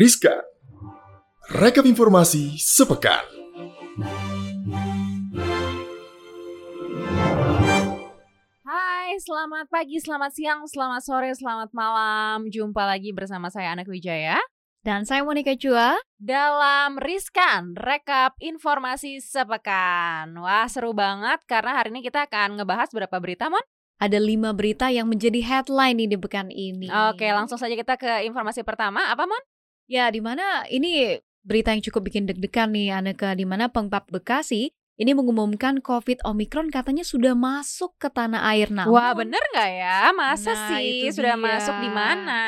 Rizka. Rekap informasi sepekan. Hai, selamat pagi, selamat siang, selamat sore, selamat malam. Jumpa lagi bersama saya Anak Wijaya Dan saya Monica Chua. dalam Riskan Rekap Informasi Sepekan. Wah, seru banget karena hari ini kita akan ngebahas berapa berita, Mon? Ada lima berita yang menjadi headline nih di pekan ini. Oke, langsung saja kita ke informasi pertama. Apa, Mon? Ya, di mana ini berita yang cukup bikin deg-degan nih, Aneka. Di mana Pengpap Bekasi ini mengumumkan COVID Omicron katanya sudah masuk ke tanah air. Namun, Wah, bener nggak ya? Masa Nah, sih sudah dia. masuk di mana?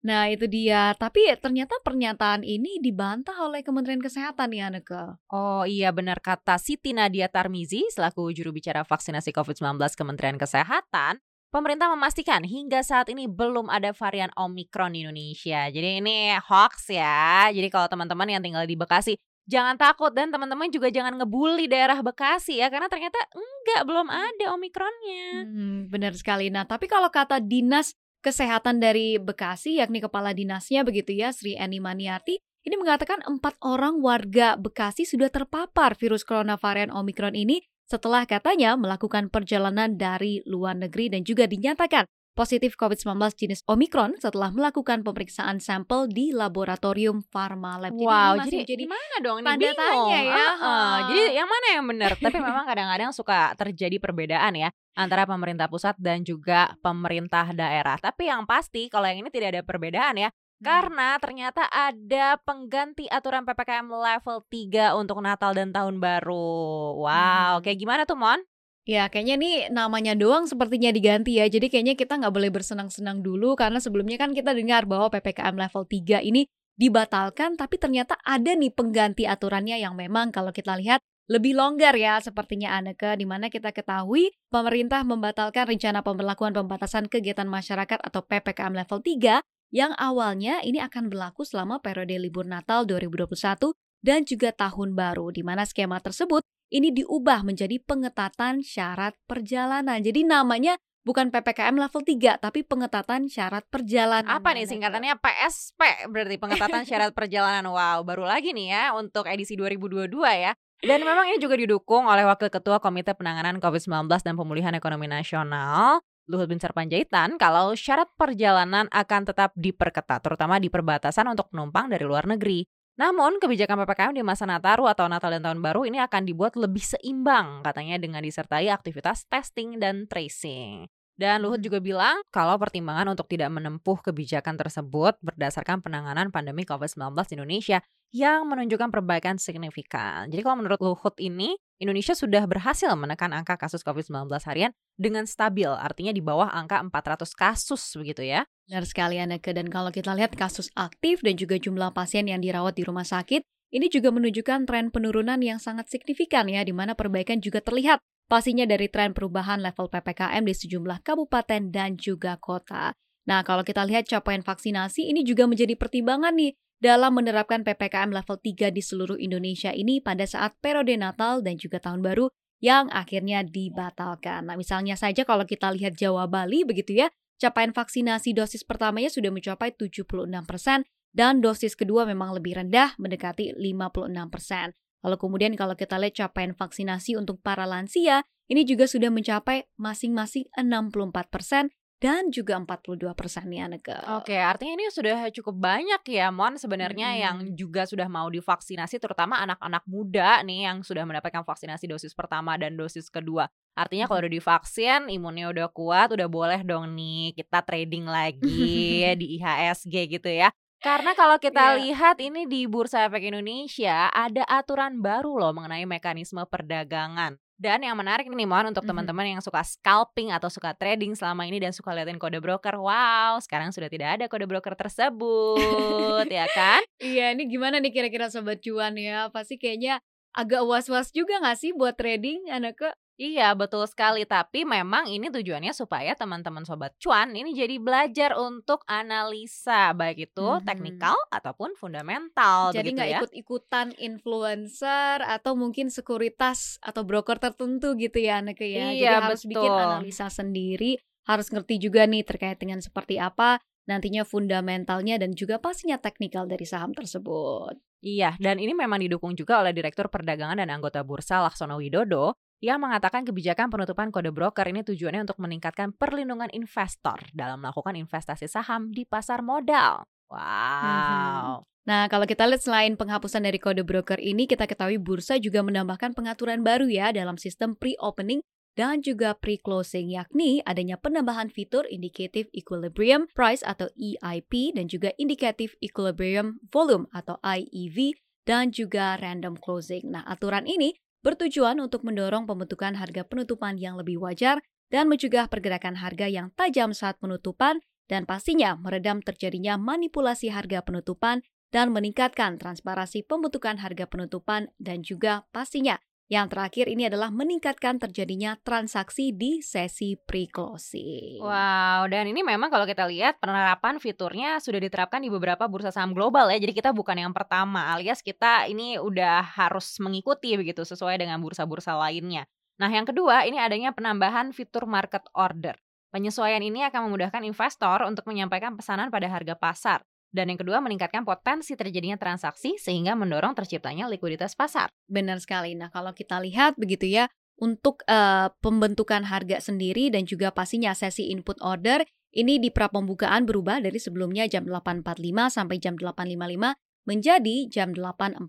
Nah, itu dia. Tapi ternyata pernyataan ini dibantah oleh Kementerian Kesehatan nih, Aneka. Oh iya benar kata Siti Nadia Tarmizi selaku juru bicara vaksinasi COVID-19 Kementerian Kesehatan, pemerintah memastikan hingga saat ini belum ada varian Omikron di Indonesia. Jadi ini hoax ya. Jadi kalau teman-teman yang tinggal di Bekasi jangan takut dan teman-teman juga jangan ngebully daerah Bekasi ya karena ternyata enggak belum ada Omikronnya. Hmm, benar sekali. Nah, tapi kalau kata Dinas Kesehatan dari Bekasi, yakni kepala dinasnya begitu ya, Sri Eni Maniati, ini mengatakan empat orang warga Bekasi sudah terpapar virus corona varian Omicron ini setelah katanya melakukan perjalanan dari luar negeri dan juga dinyatakan positif COVID-19 jenis Omicron setelah melakukan pemeriksaan sampel di laboratorium Pharmalab. Jadi ini Wow, masih jadi menjadi gimana dong ini tanda bingung. tanya ya. Heeh, Heeh. Jadi yang mana yang benar? Tapi memang kadang-kadang suka terjadi perbedaan ya antara pemerintah pusat dan juga pemerintah daerah. Tapi yang pasti kalau yang ini tidak ada perbedaan ya. Karena ternyata ada pengganti aturan PPKM level 3 untuk Natal dan Tahun Baru. Wow, Hmm. kayak gimana tuh Mon? Ya, kayaknya nih namanya doang sepertinya diganti ya. Jadi kayaknya kita nggak boleh bersenang-senang dulu karena sebelumnya kan kita dengar bahwa PPKM level 3 ini dibatalkan tapi ternyata ada nih pengganti aturannya yang memang kalau kita lihat lebih longgar ya sepertinya Aneke di mana kita ketahui pemerintah membatalkan rencana pemberlakuan pembatasan kegiatan masyarakat atau PPKM level 3 yang awalnya ini akan berlaku selama periode libur Natal 2021 dan juga tahun baru di mana skema tersebut ini diubah menjadi pengetatan syarat perjalanan. Jadi namanya bukan PPKM level 3 tapi pengetatan syarat perjalanan. Apa nih Aneke. singkatannya PSP berarti pengetatan syarat perjalanan. Wow, baru lagi nih ya untuk edisi 2022 ya. Dan memang ini juga didukung oleh Wakil Ketua Komite Penanganan COVID-19 dan Pemulihan Ekonomi Nasional, Luhut Binsar Panjaitan, kalau syarat perjalanan akan tetap diperketat, terutama di perbatasan untuk penumpang dari luar negeri. Namun, kebijakan PPKM di masa Nataru atau Natal dan Tahun Baru ini akan dibuat lebih seimbang, katanya dengan disertai aktivitas testing dan tracing. Dan Luhut juga bilang kalau pertimbangan untuk tidak menempuh kebijakan tersebut berdasarkan penanganan pandemi COVID-19 di Indonesia yang menunjukkan perbaikan signifikan. Jadi kalau menurut Luhut ini, Indonesia sudah berhasil menekan angka kasus COVID-19 harian dengan stabil, artinya di bawah angka 400 kasus begitu ya. Benar sekali Aneke dan kalau kita lihat kasus aktif dan juga jumlah pasien yang dirawat di rumah sakit ini juga menunjukkan tren penurunan yang sangat signifikan ya di mana perbaikan juga terlihat pastinya dari tren perubahan level PPKM di sejumlah kabupaten dan juga kota. Nah, kalau kita lihat capaian vaksinasi ini juga menjadi pertimbangan nih dalam menerapkan PPKM level 3 di seluruh Indonesia ini pada saat periode Natal dan juga Tahun Baru yang akhirnya dibatalkan. Nah, misalnya saja kalau kita lihat Jawa Bali begitu ya, capaian vaksinasi dosis pertamanya sudah mencapai 76% dan dosis kedua memang lebih rendah mendekati 56%. Lalu kemudian kalau kita lihat capaian vaksinasi untuk para lansia, ini juga sudah mencapai masing-masing 64% dan juga 42% nih Aneke. Oke, artinya ini sudah cukup banyak ya, Mon, sebenarnya Mm-mm. yang juga sudah mau divaksinasi, terutama anak-anak muda nih yang sudah mendapatkan vaksinasi dosis pertama dan dosis kedua. Artinya kalau udah divaksin, imunnya udah kuat, udah boleh dong nih kita trading lagi di IHSG gitu ya. Karena kalau kita Iya. lihat ini di Bursa Efek Indonesia ada aturan baru loh mengenai mekanisme perdagangan. Dan yang menarik nih Mon untuk Mhm. teman-teman yang suka scalping atau suka trading selama ini dan suka liatin kode broker. Wow, sekarang sudah tidak ada kode broker tersebut, ya kan? Iya, ini gimana nih kira-kira Sobat Cuan ya? Pasti kayaknya agak was-was juga nggak sih buat trading Aneke? Iya, betul sekali. Tapi memang ini tujuannya supaya teman-teman sobat cuan ini jadi belajar untuk analisa baik itu Mhm. teknikal ataupun fundamental Jadi nggak ya. ikut-ikutan influencer atau mungkin sekuritas atau broker tertentu gitu ya Aneke ya. Jadi Iya, harus bikin betul. analisa sendiri, harus ngerti juga nih terkait dengan seperti apa nantinya fundamentalnya dan juga pastinya teknikal dari saham tersebut. Iya, dan ini memang didukung juga oleh Direktur Perdagangan dan Anggota Bursa Laksono Widodo yang mengatakan kebijakan penutupan kode broker ini tujuannya untuk meningkatkan perlindungan investor dalam melakukan investasi saham di pasar modal. Wow. Nah, kalau kita lihat selain penghapusan dari kode broker ini, kita ketahui bursa juga menambahkan pengaturan baru ya dalam sistem pre-opening dan juga pre-closing yakni adanya penambahan fitur Indicative Equilibrium Price atau EIP dan juga Indicative Equilibrium Volume atau IEV dan juga Random Closing. Nah, aturan ini bertujuan untuk mendorong pembentukan harga penutupan yang lebih wajar dan mencegah pergerakan harga yang tajam saat penutupan dan pastinya meredam terjadinya manipulasi harga penutupan dan meningkatkan transparansi pembentukan harga penutupan dan juga pastinya yang terakhir ini adalah meningkatkan terjadinya transaksi di sesi pre-closing. Wow, dan ini memang kalau kita lihat penerapan fiturnya sudah diterapkan di beberapa bursa saham global ya. Jadi kita bukan yang pertama, alias kita ini udah harus mengikuti begitu sesuai dengan bursa-bursa lainnya. Nah, yang kedua ini adanya penambahan fitur market order. Penyesuaian ini akan memudahkan investor untuk menyampaikan pesanan pada harga pasar. Dan yang kedua, meningkatkan potensi terjadinya transaksi sehingga mendorong terciptanya likuiditas pasar. Benar sekali. Nah, kalau kita lihat begitu ya, untuk uh, pembentukan harga sendiri dan juga pastinya sesi input order ini di pra pembukaan berubah dari sebelumnya jam 8.45 sampai jam 8.55 menjadi jam 8.45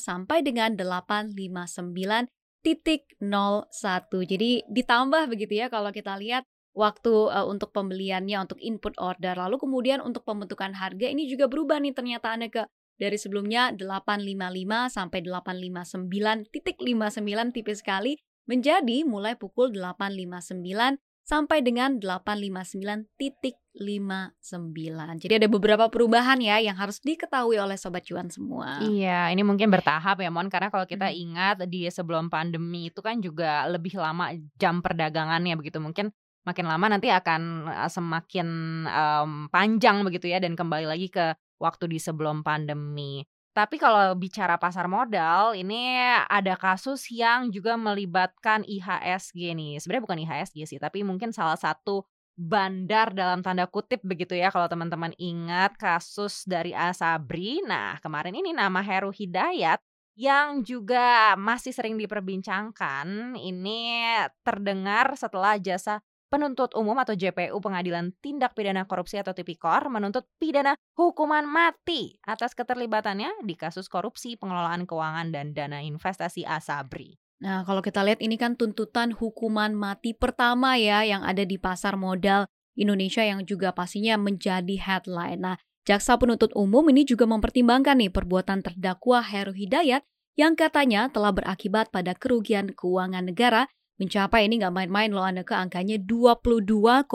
sampai dengan 8.59 titik 01. Jadi ditambah begitu ya kalau kita lihat waktu uh, untuk pembeliannya untuk input order lalu kemudian untuk pembentukan harga ini juga berubah nih ternyata Anda ke dari sebelumnya 855 sampai 859 titik 59 tipis sekali menjadi mulai pukul 859 sampai dengan 859 titik 59. Jadi ada beberapa perubahan ya yang harus diketahui oleh sobat cuan semua. Iya, ini mungkin bertahap ya Mon karena kalau kita ingat di sebelum pandemi itu kan juga lebih lama jam perdagangannya begitu mungkin makin lama nanti akan semakin um, panjang begitu ya dan kembali lagi ke waktu di sebelum pandemi. Tapi kalau bicara pasar modal, ini ada kasus yang juga melibatkan IHSG nih. Sebenarnya bukan IHSG sih, tapi mungkin salah satu bandar dalam tanda kutip begitu ya kalau teman-teman ingat kasus dari Asabri. Nah, kemarin ini nama Heru Hidayat yang juga masih sering diperbincangkan ini terdengar setelah jasa penuntut umum atau JPU Pengadilan Tindak Pidana Korupsi atau Tipikor menuntut pidana hukuman mati atas keterlibatannya di kasus korupsi pengelolaan keuangan dan dana investasi Asabri. Nah, kalau kita lihat ini kan tuntutan hukuman mati pertama ya yang ada di pasar modal Indonesia yang juga pastinya menjadi headline. Nah, jaksa penuntut umum ini juga mempertimbangkan nih perbuatan terdakwa Heru Hidayat yang katanya telah berakibat pada kerugian keuangan negara Mencapai ini nggak main-main loh Anda ke angkanya 22,8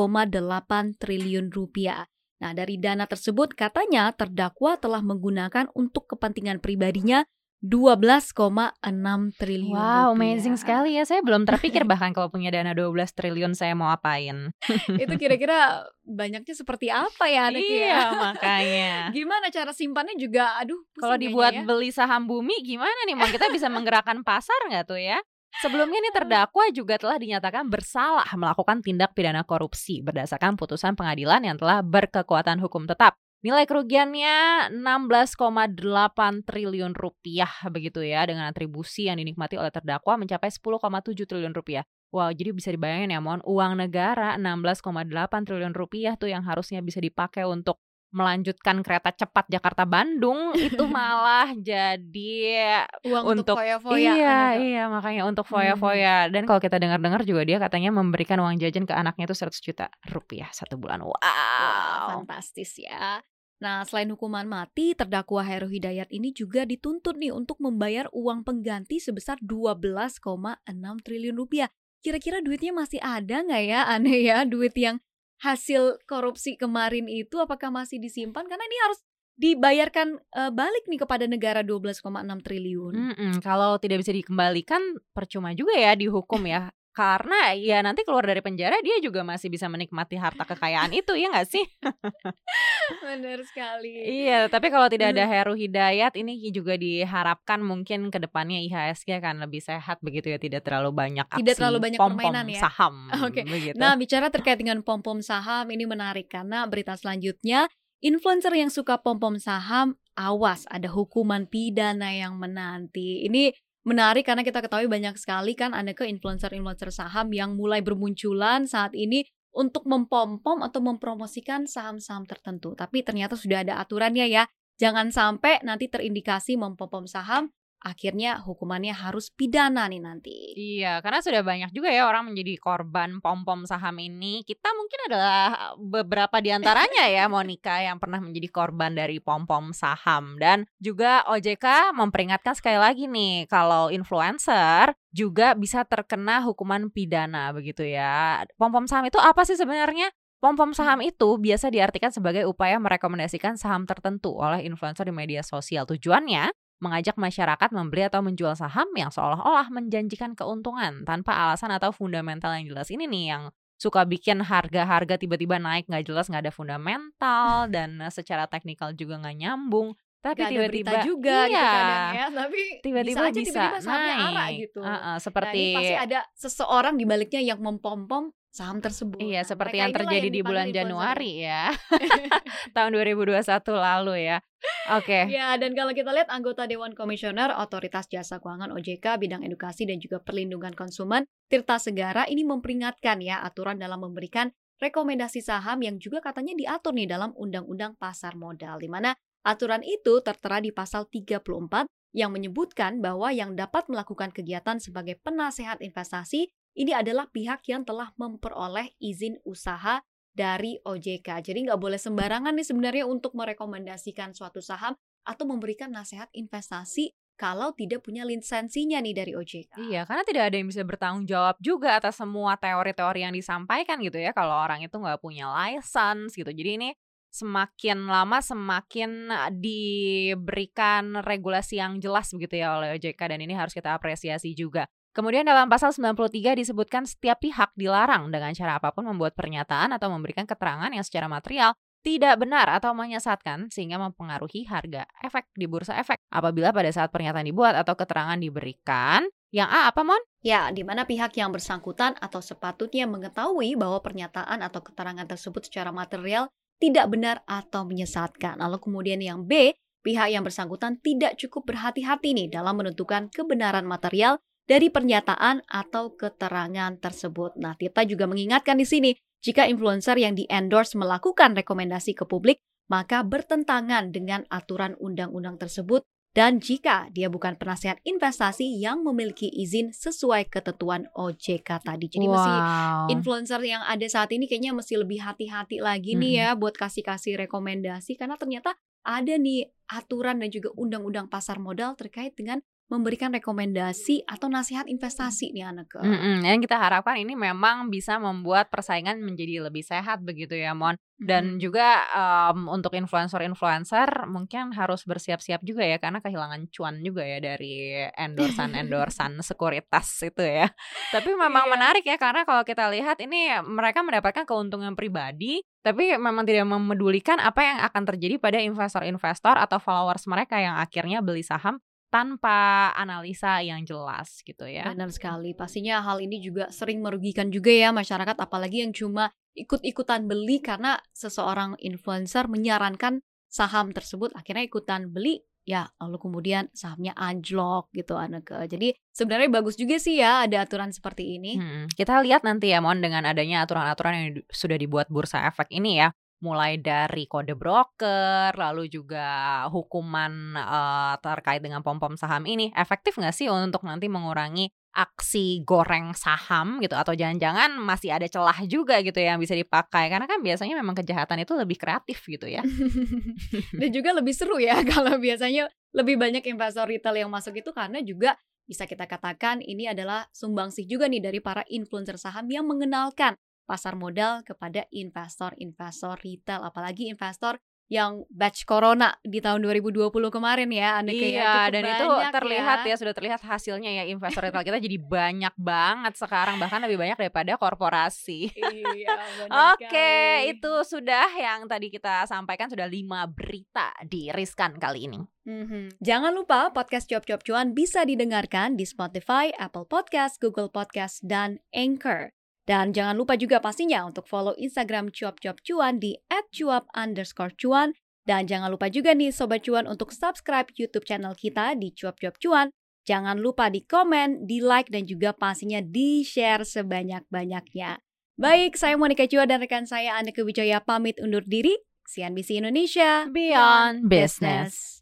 triliun rupiah. Nah dari dana tersebut katanya terdakwa telah menggunakan untuk kepentingan pribadinya 12,6 triliun Wow, rupiah. amazing sekali ya. Saya belum terpikir bahkan kalau punya dana 12 triliun saya mau apain. Itu kira-kira banyaknya seperti apa ya anak Iya, ya? makanya. Gimana cara simpannya juga aduh Kalau dibuat ya. beli saham bumi gimana nih? Mau kita bisa menggerakkan pasar nggak tuh ya? Sebelumnya ini terdakwa juga telah dinyatakan bersalah melakukan tindak pidana korupsi berdasarkan putusan pengadilan yang telah berkekuatan hukum tetap. Nilai kerugiannya 16,8 triliun rupiah begitu ya dengan atribusi yang dinikmati oleh terdakwa mencapai 10,7 triliun rupiah. Wow, jadi bisa dibayangin ya mohon uang negara 16,8 triliun rupiah tuh yang harusnya bisa dipakai untuk melanjutkan kereta cepat Jakarta Bandung itu malah jadi uang untuk foya-foya. Iya, iya makanya untuk foya-foya. Hmm. Dan kalau kita dengar-dengar juga dia katanya memberikan uang jajan ke anaknya itu 100 juta rupiah satu bulan. Wow. wow fantastis ya. Nah, selain hukuman mati, terdakwa Heru Hidayat ini juga dituntut nih untuk membayar uang pengganti sebesar 12,6 triliun rupiah. Kira-kira duitnya masih ada nggak ya, aneh ya, duit yang hasil korupsi kemarin itu apakah masih disimpan karena ini harus dibayarkan uh, balik nih kepada negara 12,6 triliun. Mm -mm, kalau tidak bisa dikembalikan percuma juga ya dihukum ya. Karena ya nanti keluar dari penjara dia juga masih bisa menikmati harta kekayaan itu ya nggak sih? Benar sekali. Iya, tapi kalau tidak ada. Heru Hidayat ini juga diharapkan mungkin ke depannya IHSG akan lebih sehat begitu ya, tidak terlalu banyak aksi Tidak terlalu banyak pom-pom permainan ya. saham Oke. begitu. Nah, bicara terkait dengan pom-pom saham ini menarik karena berita selanjutnya influencer yang suka pom-pom saham awas ada hukuman pidana yang menanti. Ini menarik karena kita ketahui banyak sekali kan ada ke influencer-influencer saham yang mulai bermunculan saat ini untuk mempom-pom atau mempromosikan saham-saham tertentu. Tapi ternyata sudah ada aturannya ya. Jangan sampai nanti terindikasi mempom-pom saham akhirnya hukumannya harus pidana nih nanti. Iya, karena sudah banyak juga ya orang menjadi korban pom-pom saham ini. Kita mungkin adalah beberapa di antaranya ya, Monica yang pernah menjadi korban dari pom-pom saham. Dan juga OJK memperingatkan sekali lagi nih, kalau influencer juga bisa terkena hukuman pidana begitu ya. Pom-pom saham itu apa sih sebenarnya? Pom-pom saham itu biasa diartikan sebagai upaya merekomendasikan saham tertentu oleh influencer di media sosial. Tujuannya mengajak masyarakat membeli atau menjual saham yang seolah-olah menjanjikan keuntungan tanpa alasan atau fundamental yang jelas. Ini nih yang suka bikin harga-harga tiba-tiba naik nggak jelas nggak ada fundamental dan secara teknikal juga nggak nyambung. Tapi tiba-tiba juga iya, gitu kadang ya, tapi tiba-tiba bisa aja bisa, tiba-tiba sahamnya arah naik. gitu. Uh-uh, Nah, seperti ini pasti ada seseorang di baliknya yang mempom-pom saham tersebut. Iya, seperti mereka yang terjadi di dipanggil bulan. Januari ya. Tahun 2021 lalu ya. Oke. Ya, dan kalau kita lihat anggota Dewan Komisioner Otoritas Jasa Keuangan OJK bidang edukasi dan juga perlindungan konsumen Tirta Segara ini memperingatkan ya aturan dalam memberikan rekomendasi saham yang juga katanya diatur nih dalam Undang-Undang Pasar Modal di mana aturan itu tertera di pasal 34 yang menyebutkan bahwa yang dapat melakukan kegiatan sebagai penasehat investasi ini adalah pihak yang telah memperoleh izin usaha dari OJK. Jadi nggak boleh sembarangan nih sebenarnya untuk merekomendasikan suatu saham atau memberikan nasihat investasi kalau tidak punya lisensinya nih dari OJK. Iya, karena tidak ada yang bisa bertanggung jawab juga atas semua teori-teori yang disampaikan gitu ya kalau orang itu nggak punya license gitu. Jadi ini semakin lama semakin eh, diberikan regulasi yang jelas begitu ya oleh OJK dan ini harus kita apresiasi juga. Kemudian dalam pasal 93 disebutkan setiap pihak dilarang dengan cara apa pun membuat pernyataan atau memberikan keterangan yang secara material tidak benar atau menyesatkan sehingga mempengaruhi harga efek di bursa efek apabila pada saat pernyataan dibuat atau keterangan diberikan yang A apa Mon? Ya, di mana pihak yang bersangkutan atau sepatutnya mengetahui bahwa pernyataan atau keterangan tersebut secara material tidak benar atau menyesatkan. Lalu kemudian yang B, pihak yang bersangkutan tidak cukup berhati-hati nih dalam menentukan kebenaran material dari pernyataan atau keterangan tersebut. Nah, Tirta juga mengingatkan di sini, jika influencer yang di-endorse melakukan rekomendasi ke publik, maka bertentangan dengan aturan undang-undang tersebut dan jika dia bukan penasehat investasi yang memiliki izin sesuai ketentuan OJK tadi. Jadi mesti wow. influencer yang ada saat ini kayaknya mesti lebih hati-hati lagi nih ya buat kasih-kasih rekomendasi karena ternyata ada nih aturan dan juga undang-undang pasar modal terkait dengan memberikan rekomendasi atau nasihat investasi nih anak Mm-mm, yang kita harapkan ini memang bisa membuat persaingan menjadi lebih sehat begitu ya Mon. Dan juga em, untuk influencer-influencer mungkin harus bersiap-siap juga ya karena kehilangan cuan juga ya dari endorsan-endorsan sekuritas itu ya. Tapi memang Iya. menarik ya karena kalau kita lihat ini mereka mendapatkan keuntungan pribadi tapi memang tidak memedulikan apa yang akan terjadi pada investor-investor atau followers mereka yang akhirnya beli saham tanpa analisa yang jelas gitu ya. Benar sekali. Pastinya hal ini juga sering merugikan juga ya masyarakat apalagi yang cuma ikut-ikutan beli karena seseorang influencer menyarankan saham tersebut akhirnya ikutan beli ya lalu kemudian sahamnya anjlok gitu anak jadi sebenarnya bagus juga sih ya ada aturan seperti ini. Hmm, kita lihat nanti ya Mon dengan adanya aturan-aturan yang sudah dibuat bursa efek ini ya mulai dari kode broker lalu juga hukuman eh, terkait dengan pom-pom saham ini efektif nggak sih untuk nanti mengurangi aksi goreng saham gitu? Atau jangan-jangan masih ada celah juga gitu ya yang bisa dipakai? Karena kan biasanya memang kejahatan itu lebih kreatif gitu ya. Dan juga lebih seru ya kalau biasanya lebih banyak investor retail yang masuk itu karena juga bisa kita katakan ini adalah sumbangsih juga nih dari para influencer saham yang mengenalkan pasar modal kepada investor-investor retail apalagi investor yang batch corona di tahun 2020 kemarin ya Anneke ya. Iya, dan itu banyak terlihat ya. sudah terlihat hasilnya ya investor retail kita jadi banyak banget sekarang bahkan lebih banyak daripada korporasi. Iya, Oke, sekali. itu sudah yang tadi kita sampaikan sudah lima berita di Riskan kali ini. Mhm. Jangan lupa podcast Cuap Cuap Cuan bisa didengarkan di Spotify, Apple Podcast, Google Podcast, dan Anchor. Dan jangan lupa juga pastinya untuk follow Instagram Cuap Cuap Cuan di @cuap underscore cuan. Dan jangan lupa juga nih Sobat Cuan untuk subscribe YouTube channel kita di Cuap Cuap Cuan. Jangan lupa di komen, di like, dan juga pastinya di share sebanyak-banyaknya. Baik, saya Monika Cuan dan rekan saya Anneke Wijaya pamit undur diri. CNBC Indonesia Beyond Business.